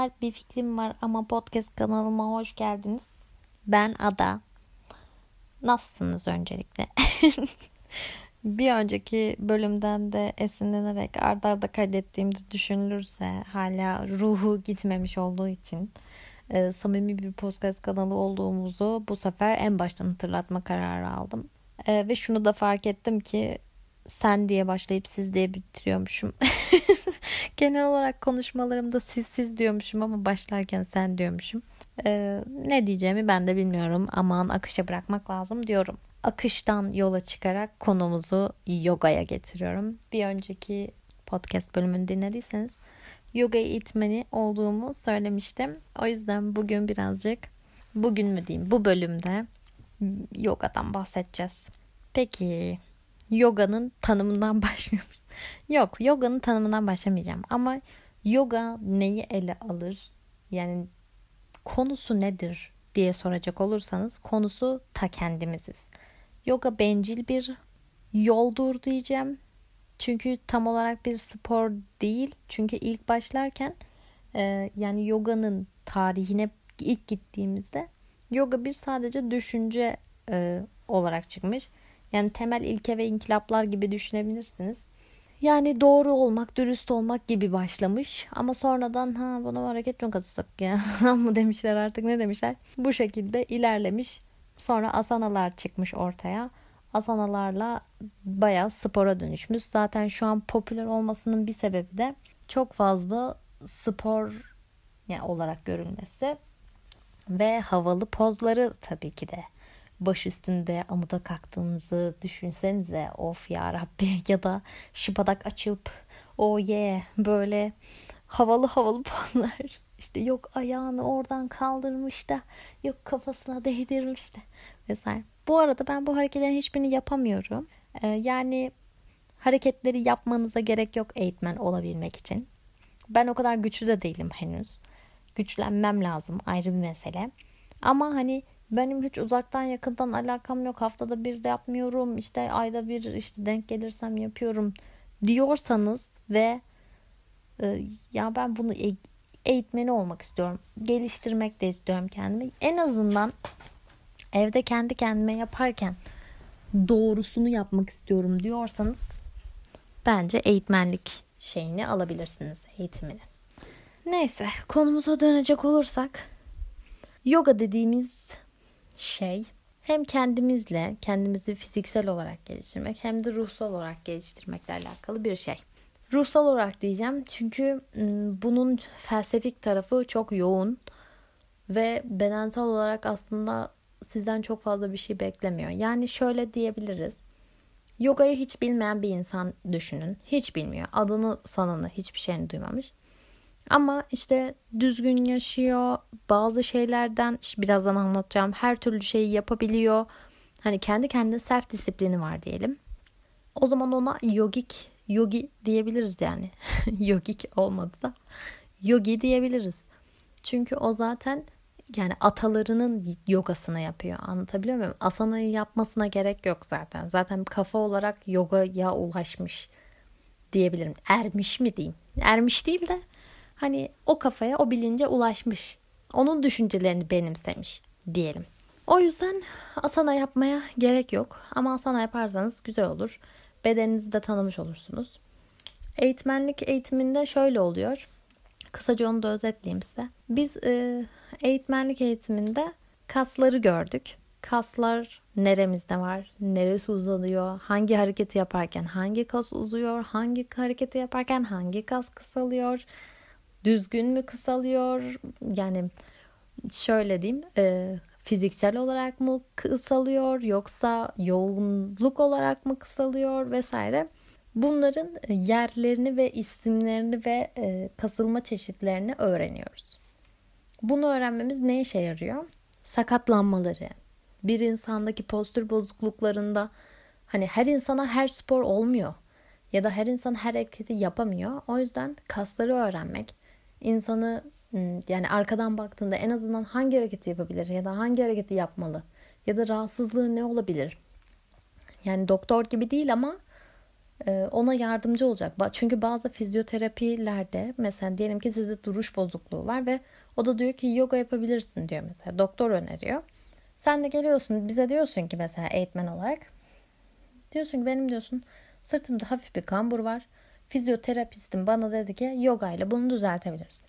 Merhabalar, bir fikrim var ama podcast kanalıma hoş geldiniz. Ben Ada. Nasılsınız öncelikle? bir önceki bölümden de esinlenerek ardarda arda kaydettiğimde düşünülürse hala ruhu gitmemiş olduğu için e, samimi bir podcast kanalı olduğumuzu bu sefer en baştan hatırlatma kararı aldım. E, ve şunu da fark ettim ki sen diye başlayıp siz diye bitiriyormuşum. Genel olarak konuşmalarımda siz siz diyormuşum ama başlarken sen diyormuşum. Ee, ne diyeceğimi ben de bilmiyorum. Aman akışa bırakmak lazım diyorum. Akıştan yola çıkarak konumuzu yogaya getiriyorum. Bir önceki podcast bölümünü dinlediyseniz yoga eğitmeni olduğumu söylemiştim. O yüzden bugün birazcık bugün mü diyeyim bu bölümde yogadan bahsedeceğiz. Peki yoganın tanımından başlıyorum. Yok yoganın tanımından başlamayacağım ama yoga neyi ele alır? Yani konusu nedir diye soracak olursanız konusu ta kendimiziz. Yoga bencil bir yoldur diyeceğim. Çünkü tam olarak bir spor değil. Çünkü ilk başlarken e, yani yoganın tarihine ilk gittiğimizde yoga bir sadece düşünce e, olarak çıkmış. Yani temel ilke ve inkılaplar gibi düşünebilirsiniz. Yani doğru olmak, dürüst olmak gibi başlamış. Ama sonradan ha buna hareket mi katılsak ya mı demişler artık ne demişler. Bu şekilde ilerlemiş. Sonra asanalar çıkmış ortaya. Asanalarla bayağı spora dönüşmüş. Zaten şu an popüler olmasının bir sebebi de çok fazla spor yani olarak görülmesi ve havalı pozları tabii ki de baş üstünde amuda kalktığınızı düşünsenize of ya Rabbi ya da şıpadak açıp o oh ye yeah, böyle havalı havalı pozlar işte yok ayağını oradan kaldırmış da yok kafasına değdirmiş de vesaire. Bu arada ben bu hareketlerin hiçbirini yapamıyorum. Ee, yani hareketleri yapmanıza gerek yok eğitmen olabilmek için. Ben o kadar güçlü de değilim henüz. Güçlenmem lazım ayrı bir mesele. Ama hani benim hiç uzaktan yakından alakam yok. Haftada bir de yapmıyorum. İşte ayda bir işte denk gelirsem yapıyorum diyorsanız ve e, ya ben bunu e, eğitmeni olmak istiyorum. Geliştirmek de istiyorum kendimi. En azından evde kendi kendime yaparken doğrusunu yapmak istiyorum diyorsanız bence eğitmenlik şeyini alabilirsiniz eğitimini. Neyse konumuza dönecek olursak yoga dediğimiz şey hem kendimizle kendimizi fiziksel olarak geliştirmek hem de ruhsal olarak geliştirmekle alakalı bir şey. Ruhsal olarak diyeceğim çünkü bunun felsefik tarafı çok yoğun ve bedensel olarak aslında sizden çok fazla bir şey beklemiyor. Yani şöyle diyebiliriz. Yogayı hiç bilmeyen bir insan düşünün. Hiç bilmiyor. Adını sanını hiçbir şeyini duymamış. Ama işte düzgün yaşıyor. Bazı şeylerden birazdan anlatacağım. Her türlü şeyi yapabiliyor. Hani kendi kendine self disiplini var diyelim. O zaman ona yogik, yogi diyebiliriz yani. yogik olmadı da. Yogi diyebiliriz. Çünkü o zaten yani atalarının yogasını yapıyor. Anlatabiliyor muyum? Asanayı yapmasına gerek yok zaten. Zaten kafa olarak yogaya ulaşmış diyebilirim. Ermiş mi diyeyim? Ermiş değil de hani o kafaya, o bilince ulaşmış. Onun düşüncelerini benimsemiş diyelim. O yüzden asana yapmaya gerek yok. Ama asana yaparsanız güzel olur. Bedeninizi de tanımış olursunuz. Eğitmenlik eğitiminde şöyle oluyor. Kısaca onu da özetleyeyim size. Biz e, eğitmenlik eğitiminde kasları gördük. Kaslar neremizde var, neresi uzanıyor, hangi hareketi yaparken hangi kas uzuyor, hangi hareketi yaparken hangi kas kısalıyor, düzgün mü kısalıyor? Yani şöyle diyeyim e, fiziksel olarak mı kısalıyor yoksa yoğunluk olarak mı kısalıyor vesaire. Bunların yerlerini ve isimlerini ve e, kasılma çeşitlerini öğreniyoruz. Bunu öğrenmemiz ne işe yarıyor? Sakatlanmaları, bir insandaki postür bozukluklarında hani her insana her spor olmuyor ya da her insan her hareketi yapamıyor. O yüzden kasları öğrenmek, insanı yani arkadan baktığında en azından hangi hareketi yapabilir ya da hangi hareketi yapmalı ya da rahatsızlığı ne olabilir? Yani doktor gibi değil ama e, ona yardımcı olacak. Çünkü bazı fizyoterapilerde mesela diyelim ki sizde duruş bozukluğu var ve o da diyor ki yoga yapabilirsin diyor mesela. Doktor öneriyor. Sen de geliyorsun bize diyorsun ki mesela eğitmen olarak diyorsun ki benim diyorsun sırtımda hafif bir kambur var. Fizyoterapistim bana dedi ki yoga ile bunu düzeltebilirsin.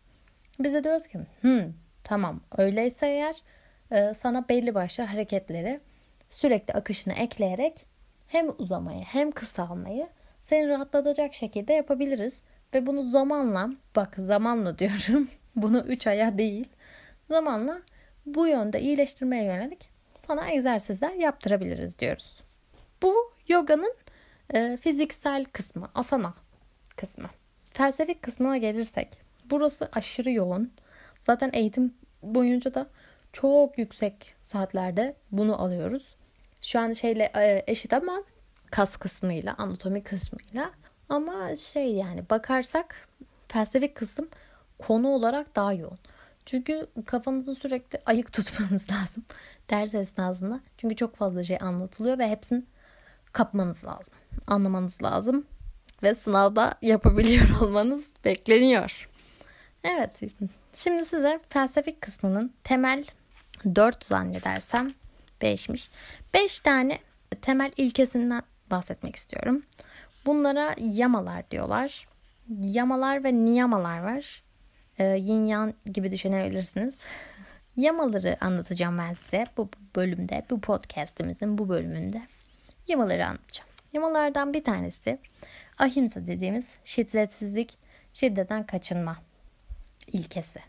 Biz de diyoruz ki hmm, tamam öyleyse eğer e, sana belli başlı hareketleri sürekli akışını ekleyerek hem uzamayı hem kısalmayı seni rahatlatacak şekilde yapabiliriz. Ve bunu zamanla bak zamanla diyorum bunu 3 aya değil zamanla bu yönde iyileştirmeye yönelik sana egzersizler yaptırabiliriz diyoruz. Bu yoganın e, fiziksel kısmı, asana kısmı. Felsefik kısmına gelirsek burası aşırı yoğun. Zaten eğitim boyunca da çok yüksek saatlerde bunu alıyoruz. Şu an şeyle e, eşit ama kas kısmıyla, anatomi kısmıyla. Ama şey yani bakarsak felsefik kısım konu olarak daha yoğun. Çünkü kafanızı sürekli ayık tutmanız lazım ders esnasında. Çünkü çok fazla şey anlatılıyor ve hepsini kapmanız lazım. Anlamanız lazım. Ve sınavda yapabiliyor olmanız bekleniyor. Evet. Şimdi size felsefik kısmının temel 4 zannedersem 5'miş. 5 tane temel ilkesinden bahsetmek istiyorum. Bunlara yamalar diyorlar. Yamalar ve niyamalar var. E, yin yang gibi düşünebilirsiniz. Yamaları anlatacağım ben size bu bölümde, bu podcastimizin bu bölümünde. Yamaları anlatacağım. Yamalardan bir tanesi ahimsa dediğimiz şiddetsizlik, şiddetten kaçınma ilkesi.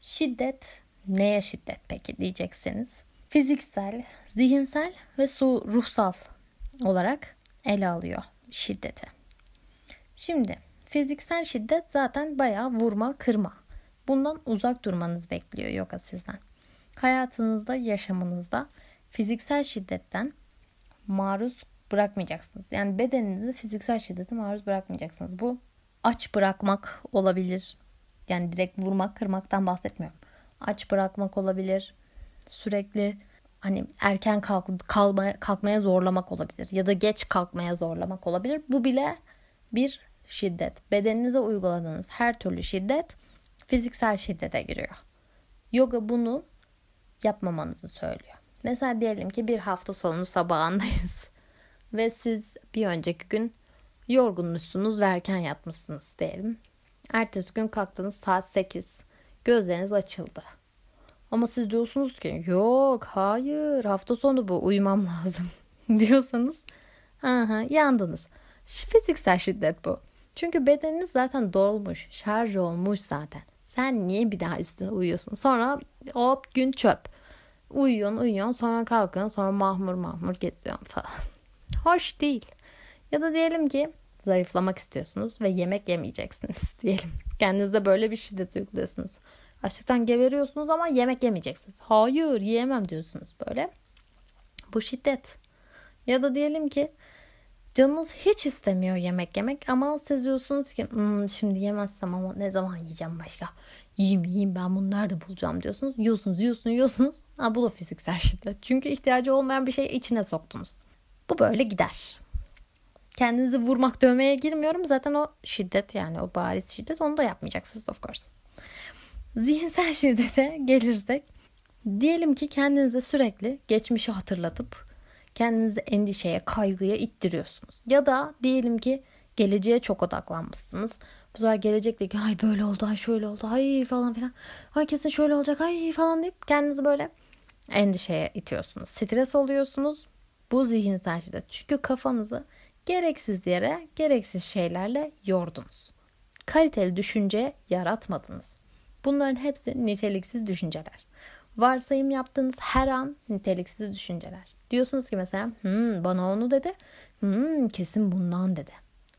Şiddet neye şiddet peki diyecekseniz fiziksel, zihinsel ve su ruhsal olarak ele alıyor şiddeti. Şimdi fiziksel şiddet zaten bayağı vurma, kırma. Bundan uzak durmanız bekliyor yoga sizden. Hayatınızda, yaşamınızda fiziksel şiddetten maruz bırakmayacaksınız. Yani bedeninizi fiziksel şiddete maruz bırakmayacaksınız. Bu aç bırakmak olabilir. Yani direkt vurmak, kırmaktan bahsetmiyorum. Aç bırakmak olabilir. Sürekli hani erken kalk, kalmaya, kalkmaya zorlamak olabilir ya da geç kalkmaya zorlamak olabilir. Bu bile bir şiddet. Bedeninize uyguladığınız her türlü şiddet fiziksel şiddete giriyor. Yoga bunu yapmamanızı söylüyor. Mesela diyelim ki bir hafta sonu sabahındayız ve siz bir önceki gün yorgunmuşsunuz ve erken yatmışsınız diyelim. Ertesi gün kalktınız saat 8. Gözleriniz açıldı. Ama siz diyorsunuz ki yok hayır hafta sonu bu uyumam lazım diyorsanız aha, yandınız. Fiziksel şiddet bu. Çünkü bedeniniz zaten dolmuş, şarj olmuş zaten. Sen niye bir daha üstüne uyuyorsun? Sonra hop gün çöp. Uyuyorsun uyuyorsun sonra kalkıyorsun sonra mahmur mahmur geziyorsun falan. Hoş değil. Ya da diyelim ki zayıflamak istiyorsunuz ve yemek yemeyeceksiniz diyelim. Kendinize böyle bir şiddet uyguluyorsunuz. Açlıktan geberiyorsunuz ama yemek yemeyeceksiniz. Hayır yiyemem diyorsunuz böyle. Bu şiddet. Ya da diyelim ki canınız hiç istemiyor yemek yemek ama siz diyorsunuz ki hmm, şimdi yemezsem ama ne zaman yiyeceğim başka? Yiyeyim yiyeyim ben bunu nerede bulacağım diyorsunuz. Yiyorsunuz yiyorsunuz yiyorsunuz. Ha, bu da fiziksel şiddet. Çünkü ihtiyacı olmayan bir şeyi içine soktunuz. Bu böyle gider. Kendinizi vurmak dövmeye girmiyorum. Zaten o şiddet yani o bariz şiddet onu da yapmayacaksınız of course. Zihinsel şiddete gelirsek diyelim ki kendinize sürekli geçmişi hatırlatıp kendinizi endişeye, kaygıya ittiriyorsunuz. Ya da diyelim ki geleceğe çok odaklanmışsınız. Bu sefer gelecekteki ay böyle oldu, ay şöyle oldu, ay falan filan. Ay kesin şöyle olacak, ay falan deyip kendinizi böyle endişeye itiyorsunuz. Stres oluyorsunuz. Bu zihinsel şiddet. Çünkü kafanızı gereksiz yere, gereksiz şeylerle yordunuz. Kaliteli düşünce yaratmadınız. Bunların hepsi niteliksiz düşünceler. Varsayım yaptığınız her an niteliksiz düşünceler. Diyorsunuz ki mesela hmm, bana onu dedi. Hmm, kesin bundan dedi.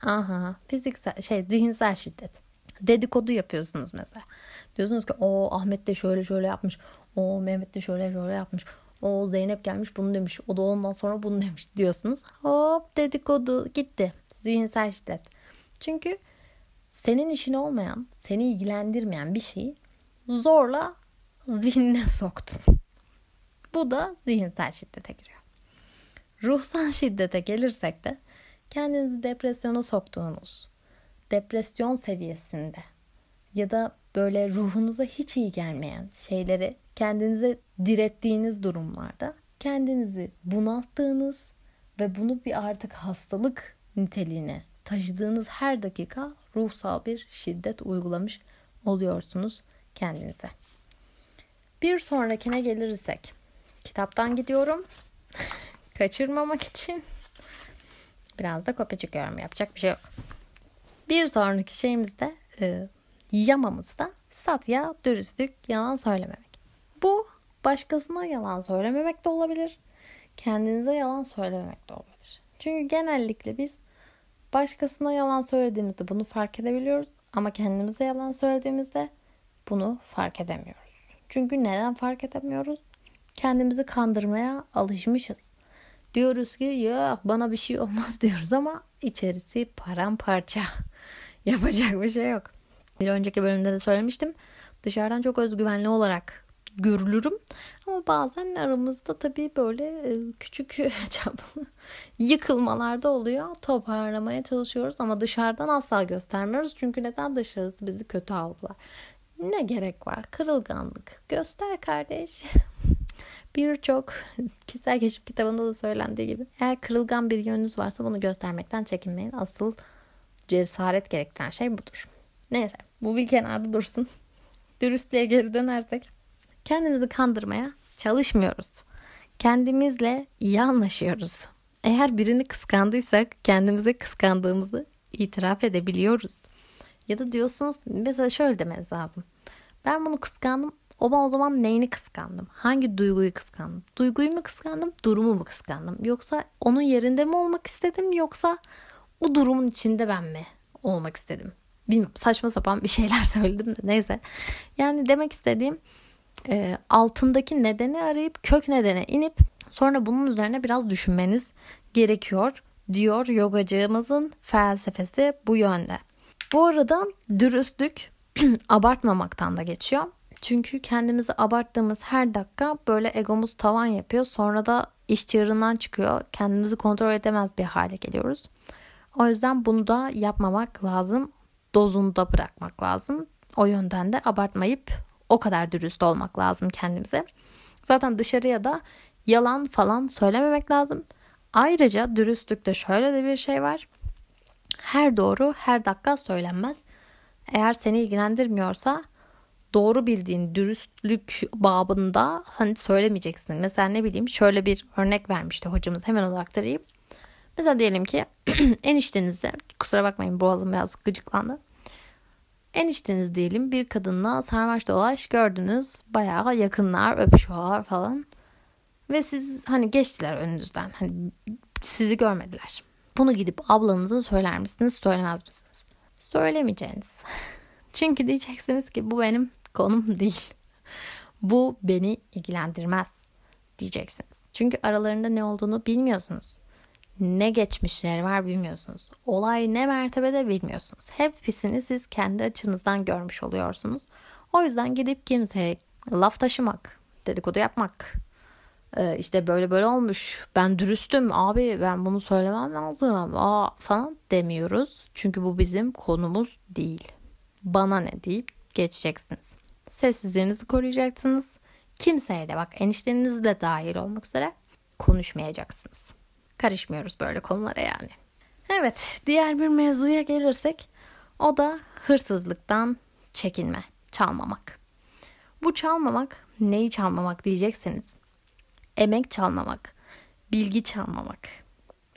Aha fiziksel şey zihinsel şiddet. Dedikodu yapıyorsunuz mesela. Diyorsunuz ki o Ahmet de şöyle şöyle yapmış. O Mehmet de şöyle şöyle yapmış. O Zeynep gelmiş bunu demiş. O da ondan sonra bunu demiş diyorsunuz. Hop dedikodu gitti. Zihinsel şiddet. Çünkü senin işin olmayan, seni ilgilendirmeyen bir şeyi zorla zihnine soktun. Bu da zihinsel şiddete giriyor. Ruhsal şiddete gelirsek de kendinizi depresyona soktuğunuz, depresyon seviyesinde ya da böyle ruhunuza hiç iyi gelmeyen şeyleri kendinize direttiğiniz durumlarda kendinizi bunalttığınız ve bunu bir artık hastalık niteliğine taşıdığınız her dakika ruhsal bir şiddet uygulamış oluyorsunuz kendinize. Bir sonrakine gelirsek kitaptan gidiyorum. Kaçırmamak için biraz da kopya çıkıyorum. Yapacak bir şey yok. Bir sonraki şeyimizde e, yamamızda satya, dürüstlük, yalan söylememek. Bu başkasına yalan söylememek de olabilir. Kendinize yalan söylememek de olabilir. Çünkü genellikle biz başkasına yalan söylediğimizde bunu fark edebiliyoruz. Ama kendimize yalan söylediğimizde bunu fark edemiyoruz. Çünkü neden fark edemiyoruz? Kendimizi kandırmaya alışmışız. Diyoruz ki ya bana bir şey olmaz diyoruz ama içerisi paramparça. Yapacak bir şey yok. Bir önceki bölümde de söylemiştim. Dışarıdan çok özgüvenli olarak görülürüm. Ama bazen aramızda tabii böyle e, küçük yıkılmalar da oluyor. Toparlamaya çalışıyoruz ama dışarıdan asla göstermiyoruz. Çünkü neden dışarısı bizi kötü algılar. Ne gerek var? Kırılganlık. Göster kardeş. Birçok kişisel keşif kitabında da söylendiği gibi eğer kırılgan bir yönünüz varsa bunu göstermekten çekinmeyin. Asıl cesaret gerektiren şey budur. Neyse bu bir kenarda dursun. Dürüstlüğe geri dönersek kendimizi kandırmaya çalışmıyoruz. Kendimizle iyi anlaşıyoruz. Eğer birini kıskandıysak kendimize kıskandığımızı itiraf edebiliyoruz. Ya da diyorsunuz mesela şöyle demeniz lazım. Ben bunu kıskandım ama o zaman neyini kıskandım? Hangi duyguyu kıskandım? Duyguyu mu kıskandım? Durumu mu kıskandım? Yoksa onun yerinde mi olmak istedim? Yoksa o durumun içinde ben mi olmak istedim? Bilmiyorum saçma sapan bir şeyler söyledim de neyse. Yani demek istediğim e, altındaki nedeni arayıp kök nedene inip sonra bunun üzerine biraz düşünmeniz gerekiyor diyor yogacığımızın felsefesi bu yönde. Bu arada dürüstlük abartmamaktan da geçiyor. Çünkü kendimizi abarttığımız her dakika böyle egomuz tavan yapıyor. Sonra da iş çığırından çıkıyor. Kendimizi kontrol edemez bir hale geliyoruz. O yüzden bunu da yapmamak lazım. Dozunu da bırakmak lazım. O yönden de abartmayıp o kadar dürüst olmak lazım kendimize. Zaten dışarıya da yalan falan söylememek lazım. Ayrıca dürüstlükte şöyle de bir şey var. Her doğru her dakika söylenmez. Eğer seni ilgilendirmiyorsa doğru bildiğin dürüstlük babında hani söylemeyeceksin. Mesela ne bileyim şöyle bir örnek vermişti hocamız hemen onu aktarayım. Mesela diyelim ki eniştenizde kusura bakmayın boğazım biraz gıcıklandı. Enişteniz diyelim bir kadınla sarmaş dolaş gördünüz. Bayağı yakınlar öpüşüyorlar falan. Ve siz hani geçtiler önünüzden. Hani sizi görmediler. Bunu gidip ablanıza söyler misiniz söylemez misiniz? Söylemeyeceğiniz. Çünkü diyeceksiniz ki bu benim konum değil. Bu beni ilgilendirmez diyeceksiniz. Çünkü aralarında ne olduğunu bilmiyorsunuz. Ne geçmişleri var bilmiyorsunuz. Olay ne mertebede bilmiyorsunuz. Hepsini siz kendi açınızdan görmüş oluyorsunuz. O yüzden gidip kimseye laf taşımak, dedikodu yapmak, e, işte böyle böyle olmuş. Ben dürüstüm abi ben bunu söylemem lazım. Aa falan demiyoruz. Çünkü bu bizim konumuz değil. Bana ne deyip geçeceksiniz. Sessizliğinizi koruyacaksınız. Kimseye de bak enişteniz de dahil olmak üzere konuşmayacaksınız. Karışmıyoruz böyle konulara yani. Evet diğer bir mevzuya gelirsek o da hırsızlıktan çekinme, çalmamak. Bu çalmamak neyi çalmamak diyecekseniz emek çalmamak, bilgi çalmamak,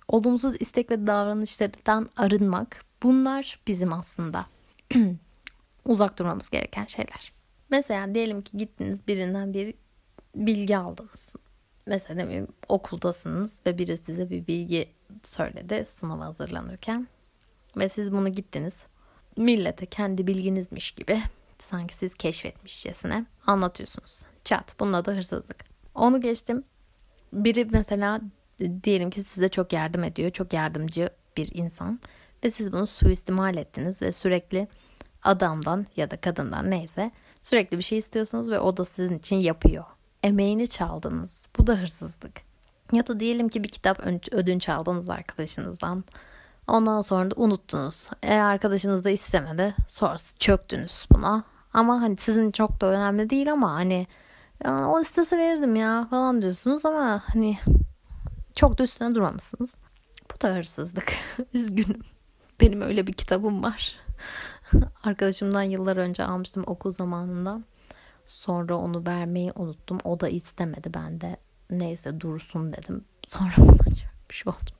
olumsuz istek ve davranışlardan arınmak bunlar bizim aslında uzak durmamız gereken şeyler. Mesela diyelim ki gittiniz birinden bir bilgi aldınız. Mesela demeyeyim okuldasınız ve biri size bir bilgi söyledi sınava hazırlanırken. Ve siz bunu gittiniz. Millete kendi bilginizmiş gibi sanki siz keşfetmişçesine anlatıyorsunuz. Çat. Bunun adı hırsızlık. Onu geçtim. Biri mesela diyelim ki size çok yardım ediyor. Çok yardımcı bir insan. Ve siz bunu suistimal ettiniz ve sürekli adamdan ya da kadından neyse sürekli bir şey istiyorsunuz ve o da sizin için yapıyor. Emeğini çaldınız. Bu da hırsızlık. Ya da diyelim ki bir kitap ödünç aldınız arkadaşınızdan Ondan sonra da unuttunuz. E, arkadaşınız da istemedi. Sonrası çöktünüz buna. Ama hani sizin çok da önemli değil ama hani o istese verirdim ya falan diyorsunuz ama hani çok da üstüne durmamışsınız. Bu da hırsızlık. Üzgünüm. Benim öyle bir kitabım var. Arkadaşımdan yıllar önce almıştım okul zamanında. Sonra onu vermeyi unuttum. O da istemedi. Ben de neyse dursun dedim. Sonra buna çökmüş oldum.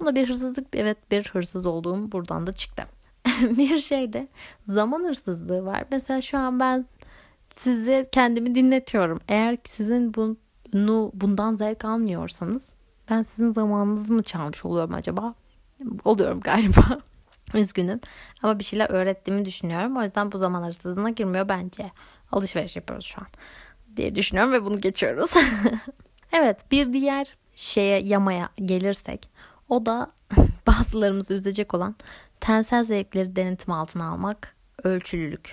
Buna bir hırsızlık evet bir hırsız olduğum buradan da çıktı. bir şey de zaman hırsızlığı var. Mesela şu an ben size kendimi dinletiyorum. Eğer sizin bunu bundan zevk almıyorsanız ben sizin zamanınızı mı çalmış oluyorum acaba? Oluyorum galiba. Üzgünüm. Ama bir şeyler öğrettiğimi düşünüyorum. O yüzden bu zaman hırsızlığına girmiyor bence. Alışveriş yapıyoruz şu an diye düşünüyorum ve bunu geçiyoruz. evet bir diğer şeye yamaya gelirsek o da bazılarımızı üzecek olan tensel zevkleri denetim altına almak, ölçülülük.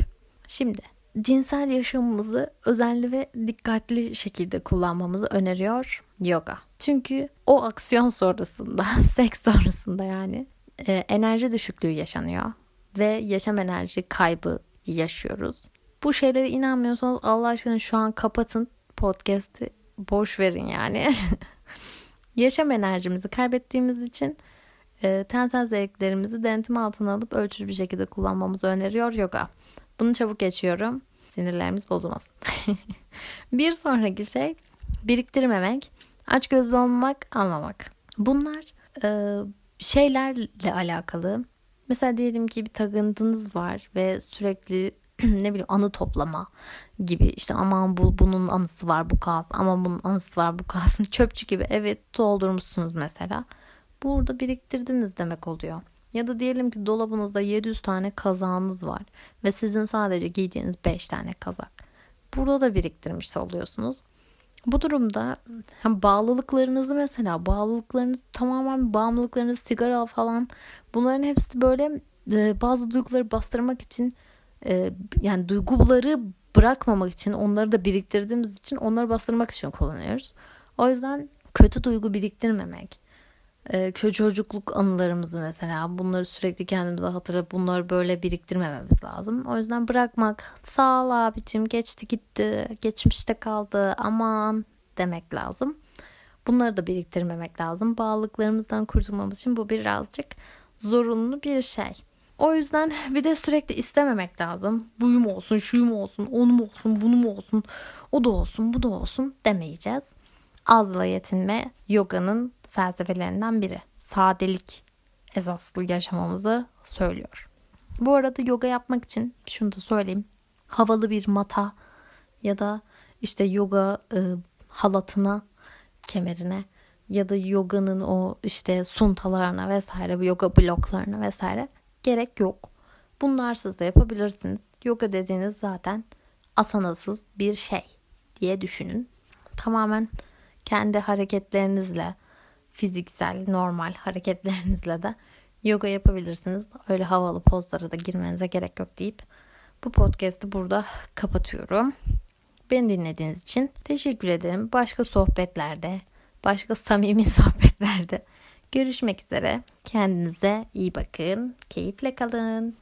Şimdi cinsel yaşamımızı özenli ve dikkatli şekilde kullanmamızı öneriyor yoga. Çünkü o aksiyon sonrasında, seks sonrasında yani e, enerji düşüklüğü yaşanıyor ve yaşam enerji kaybı yaşıyoruz. Bu şeylere inanmıyorsanız Allah aşkına şu an kapatın podcast'i boş verin yani. yaşam enerjimizi kaybettiğimiz için e, tensel zevklerimizi denetim altına alıp ölçülü bir şekilde kullanmamızı öneriyor yoga. Bunu çabuk geçiyorum. Sinirlerimiz bozulmasın. bir sonraki şey biriktirmemek, aç gözlü olmak, almamak. Bunlar e, şeylerle alakalı. Mesela diyelim ki bir takıntınız var ve sürekli ne bileyim anı toplama gibi işte aman bu bunun anısı var bu kalsın aman bunun anısı var bu kalsın çöpçü gibi evet doldurmuşsunuz mesela burada biriktirdiniz demek oluyor. Ya da diyelim ki dolabınızda 700 tane kazağınız var ve sizin sadece giydiğiniz 5 tane kazak. Burada da biriktirmiş oluyorsunuz. Bu durumda hem bağlılıklarınızı mesela bağlılıklarınız tamamen bağımlılıklarınız sigara falan bunların hepsi böyle bazı duyguları bastırmak için e, yani duyguları bırakmamak için onları da biriktirdiğimiz için onları bastırmak için kullanıyoruz. O yüzden kötü duygu biriktirmemek e, çocukluk anılarımızı mesela bunları sürekli kendimize hatırlayıp bunları böyle biriktirmememiz lazım. O yüzden bırakmak sağ ol abicim geçti gitti geçmişte kaldı aman demek lazım. Bunları da biriktirmemek lazım. Bağlılıklarımızdan kurtulmamız için bu birazcık zorunlu bir şey. O yüzden bir de sürekli istememek lazım. Buyum olsun, şuyum olsun, onum olsun, bunum olsun, o da olsun, bu da olsun demeyeceğiz. Azla yetinme yoganın felsefelerinden biri. Sadelik esaslı yaşamamızı söylüyor. Bu arada yoga yapmak için şunu da söyleyeyim. Havalı bir mata ya da işte yoga e, halatına, kemerine ya da yoganın o işte suntalarına vesaire, yoga bloklarına vesaire gerek yok. Bunlarsız da yapabilirsiniz. Yoga dediğiniz zaten asanasız bir şey diye düşünün. Tamamen kendi hareketlerinizle, fiziksel normal hareketlerinizle de yoga yapabilirsiniz. Öyle havalı pozlara da girmenize gerek yok deyip bu podcast'ı burada kapatıyorum. Beni dinlediğiniz için teşekkür ederim. Başka sohbetlerde, başka samimi sohbetlerde Görüşmek üzere. Kendinize iyi bakın. Keyifle kalın.